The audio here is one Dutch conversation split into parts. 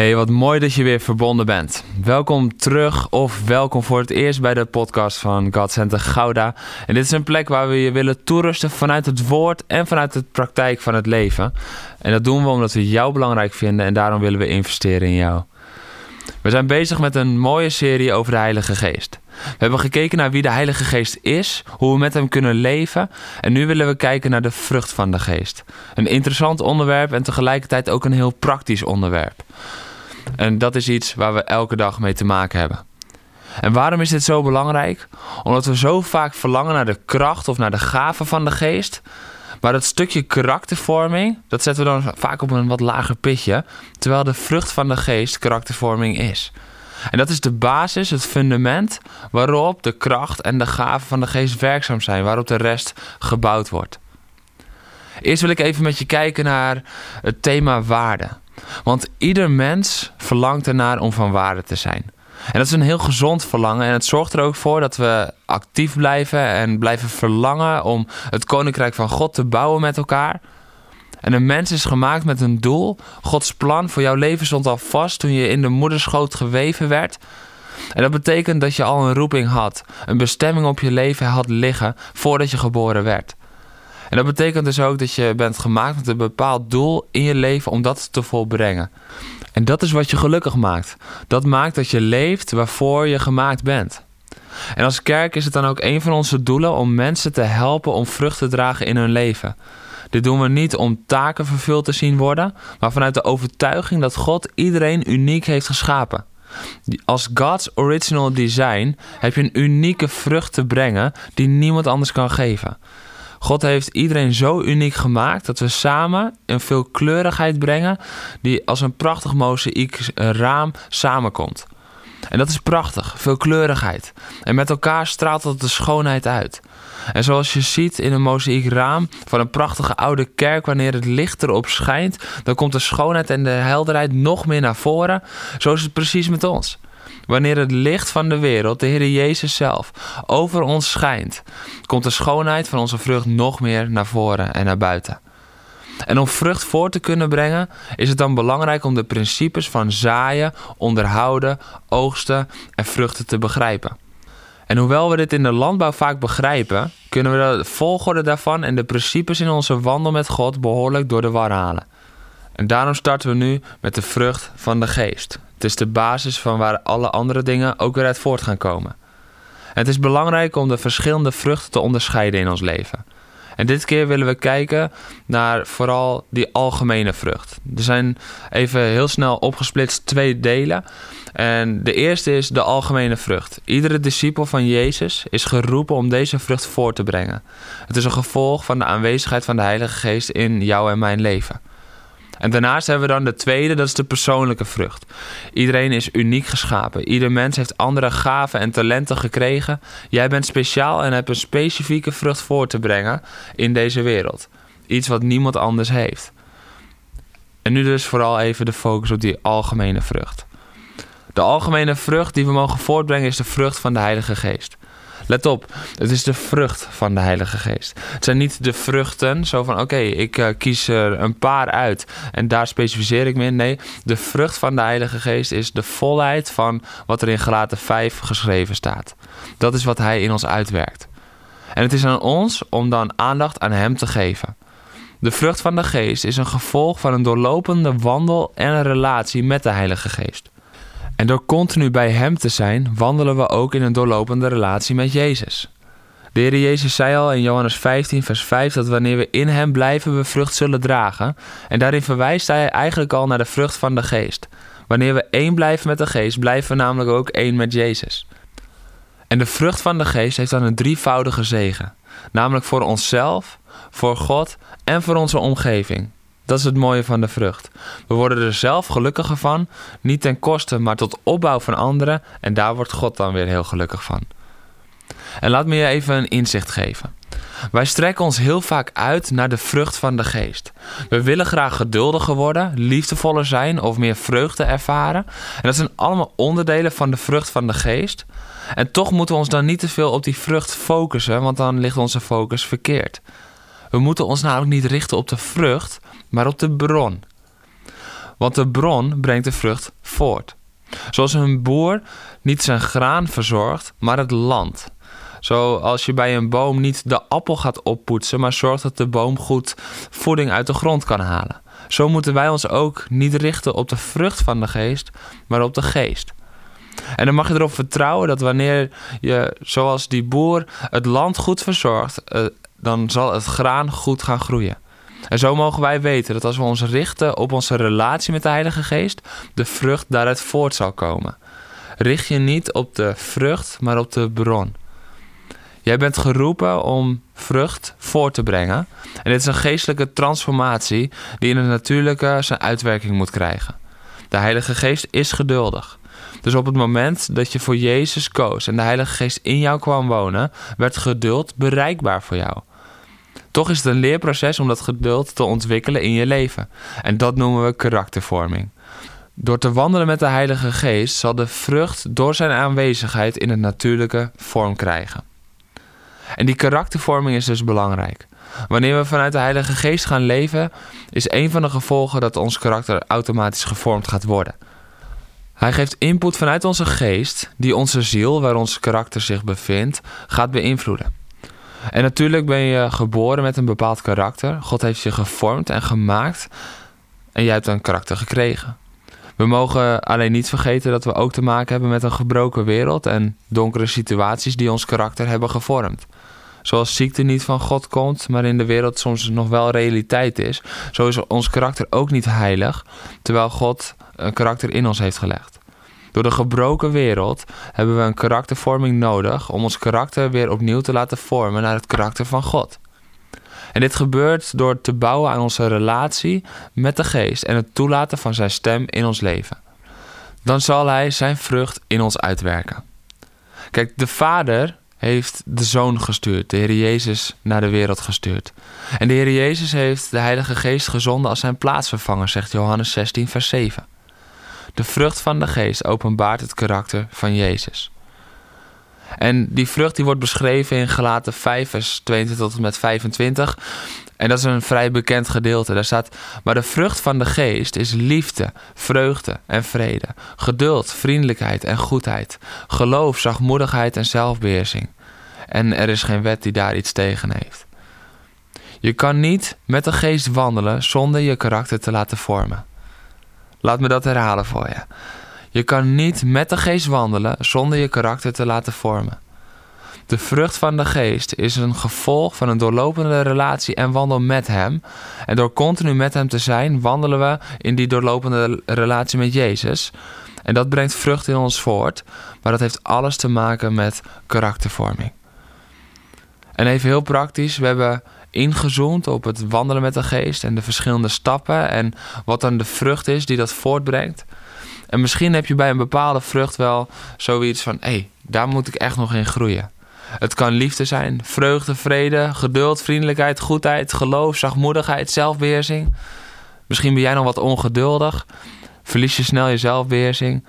Hey, wat mooi dat je weer verbonden bent. Welkom terug of welkom voor het eerst bij de podcast van God Center Gouda. En dit is een plek waar we je willen toerusten vanuit het woord en vanuit de praktijk van het leven. En dat doen we omdat we jou belangrijk vinden en daarom willen we investeren in jou. We zijn bezig met een mooie serie over de Heilige Geest. We hebben gekeken naar wie de Heilige Geest is, hoe we met hem kunnen leven en nu willen we kijken naar de vrucht van de Geest. Een interessant onderwerp en tegelijkertijd ook een heel praktisch onderwerp. En dat is iets waar we elke dag mee te maken hebben. En waarom is dit zo belangrijk? Omdat we zo vaak verlangen naar de kracht of naar de gaven van de geest. Maar dat stukje karaktervorming, dat zetten we dan vaak op een wat lager pitje. Terwijl de vrucht van de geest karaktervorming is. En dat is de basis, het fundament waarop de kracht en de gaven van de geest werkzaam zijn. Waarop de rest gebouwd wordt. Eerst wil ik even met je kijken naar het thema waarde. Want ieder mens verlangt ernaar om van waarde te zijn. En dat is een heel gezond verlangen. En het zorgt er ook voor dat we actief blijven en blijven verlangen om het koninkrijk van God te bouwen met elkaar. En een mens is gemaakt met een doel. Gods plan voor jouw leven stond al vast toen je in de moederschoot geweven werd. En dat betekent dat je al een roeping had, een bestemming op je leven had liggen voordat je geboren werd. En dat betekent dus ook dat je bent gemaakt met een bepaald doel in je leven om dat te volbrengen. En dat is wat je gelukkig maakt. Dat maakt dat je leeft waarvoor je gemaakt bent. En als kerk is het dan ook een van onze doelen om mensen te helpen om vrucht te dragen in hun leven. Dit doen we niet om taken vervuld te zien worden, maar vanuit de overtuiging dat God iedereen uniek heeft geschapen. Als God's original design heb je een unieke vrucht te brengen die niemand anders kan geven. God heeft iedereen zo uniek gemaakt dat we samen een veelkleurigheid brengen die als een prachtig mozaïek raam samenkomt. En dat is prachtig, veelkleurigheid. En met elkaar straalt dat de schoonheid uit. En zoals je ziet in een mozaïek raam van een prachtige oude kerk, wanneer het licht erop schijnt, dan komt de schoonheid en de helderheid nog meer naar voren. Zo is het precies met ons. Wanneer het licht van de wereld, de Heer Jezus zelf, over ons schijnt, komt de schoonheid van onze vrucht nog meer naar voren en naar buiten. En om vrucht voor te kunnen brengen, is het dan belangrijk om de principes van zaaien, onderhouden, oogsten en vruchten te begrijpen. En hoewel we dit in de landbouw vaak begrijpen, kunnen we de volgorde daarvan en de principes in onze wandel met God behoorlijk door de war halen. En daarom starten we nu met de vrucht van de geest. Het is de basis van waar alle andere dingen ook weer uit voort gaan komen. het is belangrijk om de verschillende vruchten te onderscheiden in ons leven. En dit keer willen we kijken naar vooral die algemene vrucht. Er zijn even heel snel opgesplitst twee delen. En de eerste is de algemene vrucht. Iedere discipel van Jezus is geroepen om deze vrucht voor te brengen. Het is een gevolg van de aanwezigheid van de Heilige Geest in jou en mijn leven. En daarnaast hebben we dan de tweede, dat is de persoonlijke vrucht. Iedereen is uniek geschapen. Ieder mens heeft andere gaven en talenten gekregen. Jij bent speciaal en hebt een specifieke vrucht voor te brengen in deze wereld. Iets wat niemand anders heeft. En nu dus vooral even de focus op die algemene vrucht. De algemene vrucht die we mogen voortbrengen is de vrucht van de Heilige Geest. Let op, het is de vrucht van de Heilige Geest. Het zijn niet de vruchten, zo van oké, ik uh, kies er een paar uit en daar specificeer ik me in. Nee, de vrucht van de Heilige Geest is de volheid van wat er in Galaten 5 geschreven staat. Dat is wat Hij in ons uitwerkt. En het is aan ons om dan aandacht aan Hem te geven. De vrucht van de Geest is een gevolg van een doorlopende wandel en een relatie met de Heilige Geest. En door continu bij Hem te zijn, wandelen we ook in een doorlopende relatie met Jezus. De Heer Jezus zei al in Johannes 15, vers 5 dat wanneer we in Hem blijven, we vrucht zullen dragen. En daarin verwijst Hij eigenlijk al naar de vrucht van de Geest. Wanneer we één blijven met de Geest, blijven we namelijk ook één met Jezus. En de vrucht van de Geest heeft dan een drievoudige zegen, namelijk voor onszelf, voor God en voor onze omgeving. Dat is het mooie van de vrucht. We worden er zelf gelukkiger van, niet ten koste, maar tot opbouw van anderen. En daar wordt God dan weer heel gelukkig van. En laat me je even een inzicht geven. Wij strekken ons heel vaak uit naar de vrucht van de geest. We willen graag geduldiger worden, liefdevoller zijn of meer vreugde ervaren. En dat zijn allemaal onderdelen van de vrucht van de geest. En toch moeten we ons dan niet te veel op die vrucht focussen, want dan ligt onze focus verkeerd. We moeten ons namelijk niet richten op de vrucht, maar op de bron. Want de bron brengt de vrucht voort. Zoals een boer niet zijn graan verzorgt, maar het land. Zoals je bij een boom niet de appel gaat oppoetsen, maar zorgt dat de boom goed voeding uit de grond kan halen. Zo moeten wij ons ook niet richten op de vrucht van de geest, maar op de geest. En dan mag je erop vertrouwen dat wanneer je, zoals die boer, het land goed verzorgt, eh, dan zal het graan goed gaan groeien. En zo mogen wij weten dat als we ons richten op onze relatie met de Heilige Geest, de vrucht daaruit voort zal komen. Richt je niet op de vrucht, maar op de bron. Jij bent geroepen om vrucht voor te brengen. En dit is een geestelijke transformatie die in het natuurlijke zijn uitwerking moet krijgen. De Heilige Geest is geduldig. Dus op het moment dat je voor Jezus koos en de Heilige Geest in jou kwam wonen, werd geduld bereikbaar voor jou. Toch is het een leerproces om dat geduld te ontwikkelen in je leven. En dat noemen we karaktervorming. Door te wandelen met de Heilige Geest zal de vrucht door zijn aanwezigheid in het natuurlijke vorm krijgen. En die karaktervorming is dus belangrijk. Wanneer we vanuit de Heilige Geest gaan leven, is een van de gevolgen dat ons karakter automatisch gevormd gaat worden. Hij geeft input vanuit onze geest, die onze ziel, waar ons karakter zich bevindt, gaat beïnvloeden. En natuurlijk ben je geboren met een bepaald karakter. God heeft je gevormd en gemaakt en jij hebt een karakter gekregen. We mogen alleen niet vergeten dat we ook te maken hebben met een gebroken wereld en donkere situaties die ons karakter hebben gevormd. Zoals ziekte niet van God komt, maar in de wereld soms nog wel realiteit is, zo is ons karakter ook niet heilig, terwijl God een karakter in ons heeft gelegd. Door de gebroken wereld hebben we een karaktervorming nodig om ons karakter weer opnieuw te laten vormen naar het karakter van God. En dit gebeurt door te bouwen aan onze relatie met de geest en het toelaten van zijn stem in ons leven. Dan zal hij zijn vrucht in ons uitwerken. Kijk, de Vader heeft de Zoon gestuurd, de Heer Jezus naar de wereld gestuurd. En de Heer Jezus heeft de Heilige Geest gezonden als zijn plaatsvervanger, zegt Johannes 16, vers 7. De vrucht van de Geest openbaart het karakter van Jezus. En die vrucht die wordt beschreven in Galaten 5, vers 22 tot en met 25. En dat is een vrij bekend gedeelte. Daar staat: Maar de vrucht van de geest is liefde, vreugde en vrede, geduld, vriendelijkheid en goedheid, geloof, zachtmoedigheid en zelfbeheersing. En er is geen wet die daar iets tegen heeft. Je kan niet met de geest wandelen zonder je karakter te laten vormen. Laat me dat herhalen voor je. Je kan niet met de geest wandelen zonder je karakter te laten vormen. De vrucht van de geest is een gevolg van een doorlopende relatie en wandel met Hem. En door continu met Hem te zijn, wandelen we in die doorlopende relatie met Jezus. En dat brengt vrucht in ons voort, maar dat heeft alles te maken met karaktervorming. En even heel praktisch, we hebben ingezoomd op het wandelen met de geest en de verschillende stappen en wat dan de vrucht is die dat voortbrengt. En misschien heb je bij een bepaalde vrucht wel zoiets van: hé, hey, daar moet ik echt nog in groeien. Het kan liefde zijn, vreugde, vrede, geduld, vriendelijkheid, goedheid, geloof, zachtmoedigheid, zelfbeheersing. Misschien ben jij nog wat ongeduldig, verlies je snel je zelfbeheersing.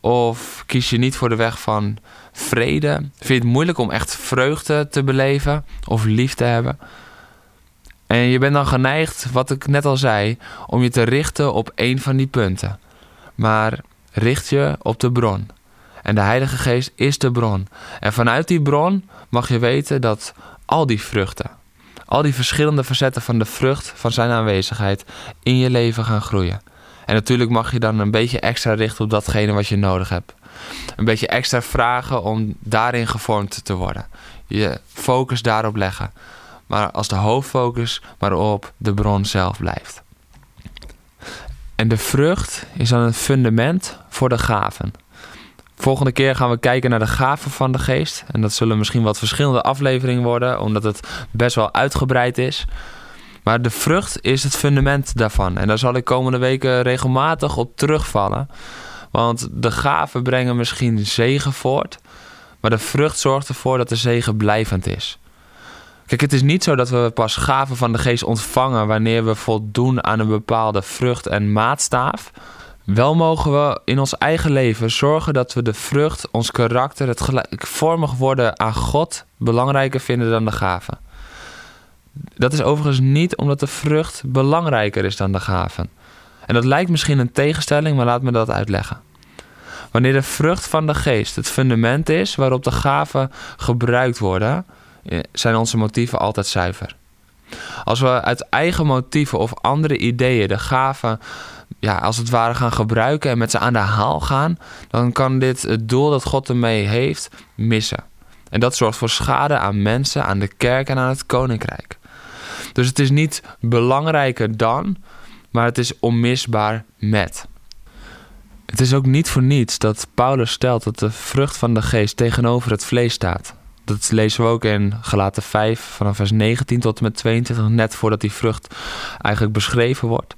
Of kies je niet voor de weg van vrede? Vind je het moeilijk om echt vreugde te beleven of lief te hebben? En je bent dan geneigd, wat ik net al zei, om je te richten op één van die punten. Maar richt je op de bron. En de Heilige Geest is de bron. En vanuit die bron mag je weten dat al die vruchten, al die verschillende facetten van de vrucht van zijn aanwezigheid in je leven gaan groeien. En natuurlijk mag je dan een beetje extra richten op datgene wat je nodig hebt. Een beetje extra vragen om daarin gevormd te worden. Je focus daarop leggen. Maar als de hoofdfocus maar op de bron zelf blijft. En de vrucht is dan het fundament voor de gaven. Volgende keer gaan we kijken naar de gaven van de geest. En dat zullen misschien wat verschillende afleveringen worden, omdat het best wel uitgebreid is. Maar de vrucht is het fundament daarvan. En daar zal ik komende weken regelmatig op terugvallen. Want de gaven brengen misschien zegen voort. Maar de vrucht zorgt ervoor dat de zegen blijvend is. Kijk, het is niet zo dat we pas gaven van de geest ontvangen wanneer we voldoen aan een bepaalde vrucht en maatstaaf. Wel mogen we in ons eigen leven zorgen dat we de vrucht, ons karakter, het gelijkvormig worden aan God belangrijker vinden dan de gaven. Dat is overigens niet omdat de vrucht belangrijker is dan de gaven. En dat lijkt misschien een tegenstelling, maar laat me dat uitleggen. Wanneer de vrucht van de geest het fundament is waarop de gaven gebruikt worden, zijn onze motieven altijd zuiver. Als we uit eigen motieven of andere ideeën de gaven ja, als het ware gaan gebruiken en met ze aan de haal gaan, dan kan dit het doel dat God ermee heeft missen. En dat zorgt voor schade aan mensen, aan de kerk en aan het koninkrijk. Dus het is niet belangrijker dan, maar het is onmisbaar met. Het is ook niet voor niets dat Paulus stelt dat de vrucht van de geest tegenover het vlees staat. Dat lezen we ook in Galaten 5 vanaf vers 19 tot en met 22, net voordat die vrucht eigenlijk beschreven wordt.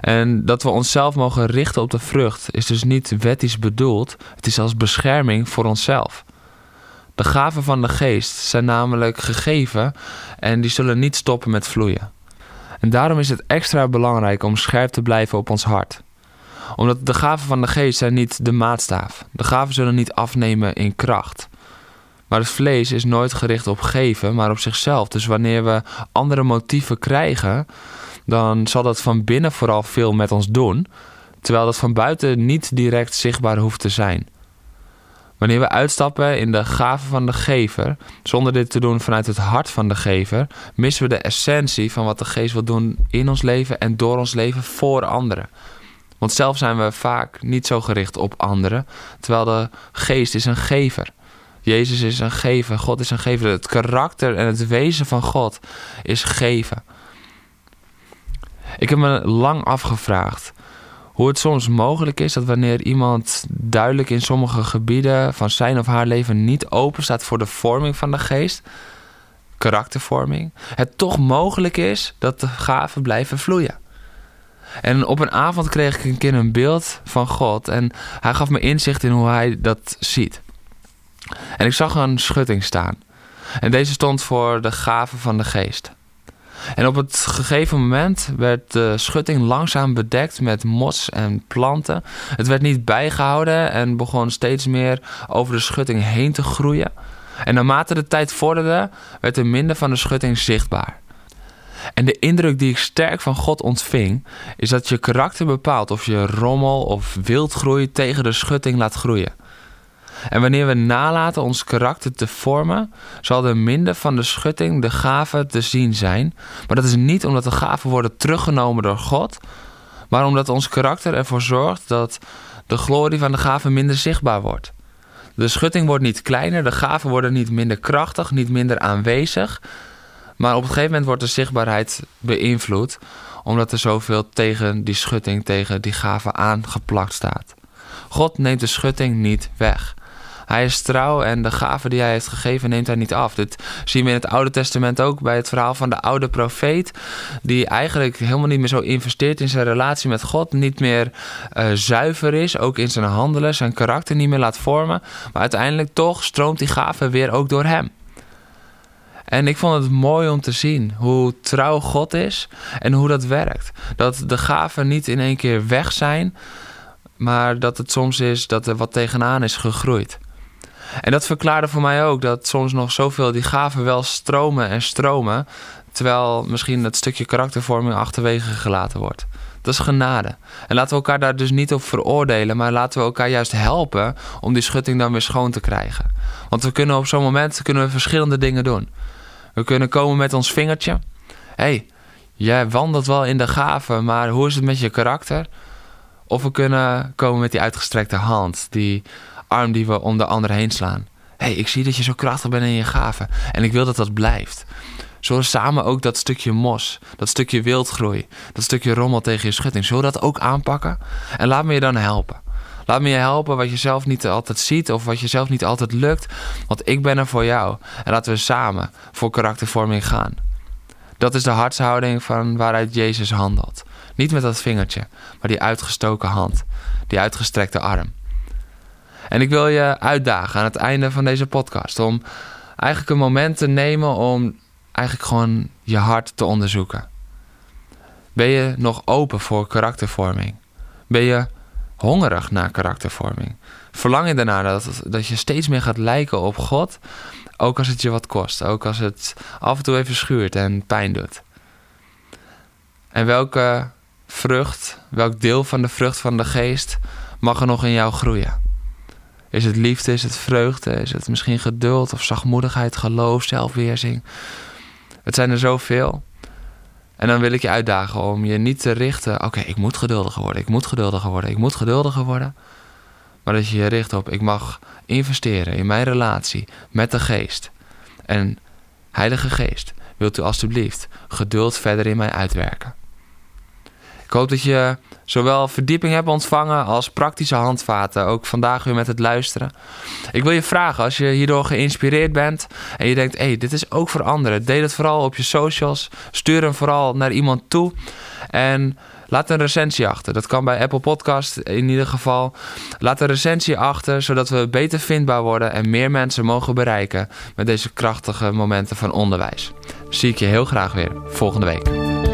En dat we onszelf mogen richten op de vrucht is dus niet wettisch bedoeld, het is als bescherming voor onszelf. De gaven van de geest zijn namelijk gegeven en die zullen niet stoppen met vloeien. En daarom is het extra belangrijk om scherp te blijven op ons hart. Omdat de gaven van de geest zijn niet de maatstaaf. De gaven zullen niet afnemen in kracht. Maar het vlees is nooit gericht op geven, maar op zichzelf. Dus wanneer we andere motieven krijgen, dan zal dat van binnen vooral veel met ons doen, terwijl dat van buiten niet direct zichtbaar hoeft te zijn. Wanneer we uitstappen in de gave van de gever, zonder dit te doen vanuit het hart van de gever, missen we de essentie van wat de geest wil doen in ons leven en door ons leven voor anderen. Want zelf zijn we vaak niet zo gericht op anderen, terwijl de geest is een gever. Jezus is een gever, God is een gever. Het karakter en het wezen van God is geven. Ik heb me lang afgevraagd hoe het soms mogelijk is dat wanneer iemand duidelijk in sommige gebieden van zijn of haar leven niet open staat voor de vorming van de geest, karaktervorming, het toch mogelijk is dat de gaven blijven vloeien. En op een avond kreeg ik een keer een beeld van God en hij gaf me inzicht in hoe hij dat ziet. En ik zag een schutting staan. En deze stond voor de gaven van de geest. En op het gegeven moment werd de schutting langzaam bedekt met mos en planten. Het werd niet bijgehouden en begon steeds meer over de schutting heen te groeien. En naarmate de tijd vorderde, werd er minder van de schutting zichtbaar. En de indruk die ik sterk van God ontving, is dat je karakter bepaalt of je rommel of wildgroei tegen de schutting laat groeien. En wanneer we nalaten ons karakter te vormen, zal er minder van de schutting de gaven te zien zijn. Maar dat is niet omdat de gaven worden teruggenomen door God, maar omdat ons karakter ervoor zorgt dat de glorie van de gaven minder zichtbaar wordt. De schutting wordt niet kleiner, de gaven worden niet minder krachtig, niet minder aanwezig. Maar op een gegeven moment wordt de zichtbaarheid beïnvloed, omdat er zoveel tegen die schutting, tegen die gaven aangeplakt staat. God neemt de schutting niet weg. Hij is trouw en de gave die hij heeft gegeven neemt hij niet af. Dit zien we in het Oude Testament ook bij het verhaal van de oude profeet. Die eigenlijk helemaal niet meer zo investeert in zijn relatie met God. Niet meer uh, zuiver is, ook in zijn handelen, zijn karakter niet meer laat vormen. Maar uiteindelijk toch stroomt die gave weer ook door hem. En ik vond het mooi om te zien hoe trouw God is en hoe dat werkt. Dat de gaven niet in één keer weg zijn, maar dat het soms is dat er wat tegenaan is gegroeid. En dat verklaarde voor mij ook dat soms nog zoveel die gaven wel stromen en stromen, terwijl misschien het stukje karaktervorming achterwege gelaten wordt. Dat is genade. En laten we elkaar daar dus niet op veroordelen, maar laten we elkaar juist helpen om die schutting dan weer schoon te krijgen. Want we kunnen op zo'n moment kunnen we verschillende dingen doen. We kunnen komen met ons vingertje. Hey, jij wandelt wel in de gaven, maar hoe is het met je karakter? Of we kunnen komen met die uitgestrekte hand, die arm die we om de ander heen slaan. Hé, hey, ik zie dat je zo krachtig bent in je gaven. En ik wil dat dat blijft. We samen ook dat stukje mos, dat stukje wildgroei, dat stukje rommel tegen je schutting, zullen we dat ook aanpakken? En laat me je dan helpen. Laat me je helpen wat je zelf niet altijd ziet of wat je zelf niet altijd lukt. Want ik ben er voor jou. En laten we samen voor karaktervorming gaan. Dat is de hartshouding van waaruit Jezus handelt. Niet met dat vingertje, maar die uitgestoken hand, die uitgestrekte arm. En ik wil je uitdagen aan het einde van deze podcast om eigenlijk een moment te nemen om eigenlijk gewoon je hart te onderzoeken. Ben je nog open voor karaktervorming? Ben je hongerig naar karaktervorming? Verlang je ernaar dat, dat je steeds meer gaat lijken op God, ook als het je wat kost, ook als het af en toe even schuurt en pijn doet? En welke vrucht, welk deel van de vrucht van de geest mag er nog in jou groeien? Is het liefde, is het vreugde, is het misschien geduld of zachtmoedigheid, geloof, zelfweerzing? Het zijn er zoveel. En dan wil ik je uitdagen om je niet te richten, oké, ik moet geduldiger worden, ik moet geduldiger worden, ik moet geduldiger worden. Maar dat je je richt op, ik mag investeren in mijn relatie met de geest. En Heilige Geest, wilt u alstublieft geduld verder in mij uitwerken? Ik hoop dat je zowel verdieping hebt ontvangen als praktische handvaten. Ook vandaag weer met het luisteren. Ik wil je vragen, als je hierdoor geïnspireerd bent en je denkt: hé, hey, dit is ook voor anderen. Deel het vooral op je socials. Stuur hem vooral naar iemand toe. En laat een recensie achter. Dat kan bij Apple Podcast in ieder geval. Laat een recensie achter, zodat we beter vindbaar worden en meer mensen mogen bereiken met deze krachtige momenten van onderwijs. Zie ik je heel graag weer volgende week.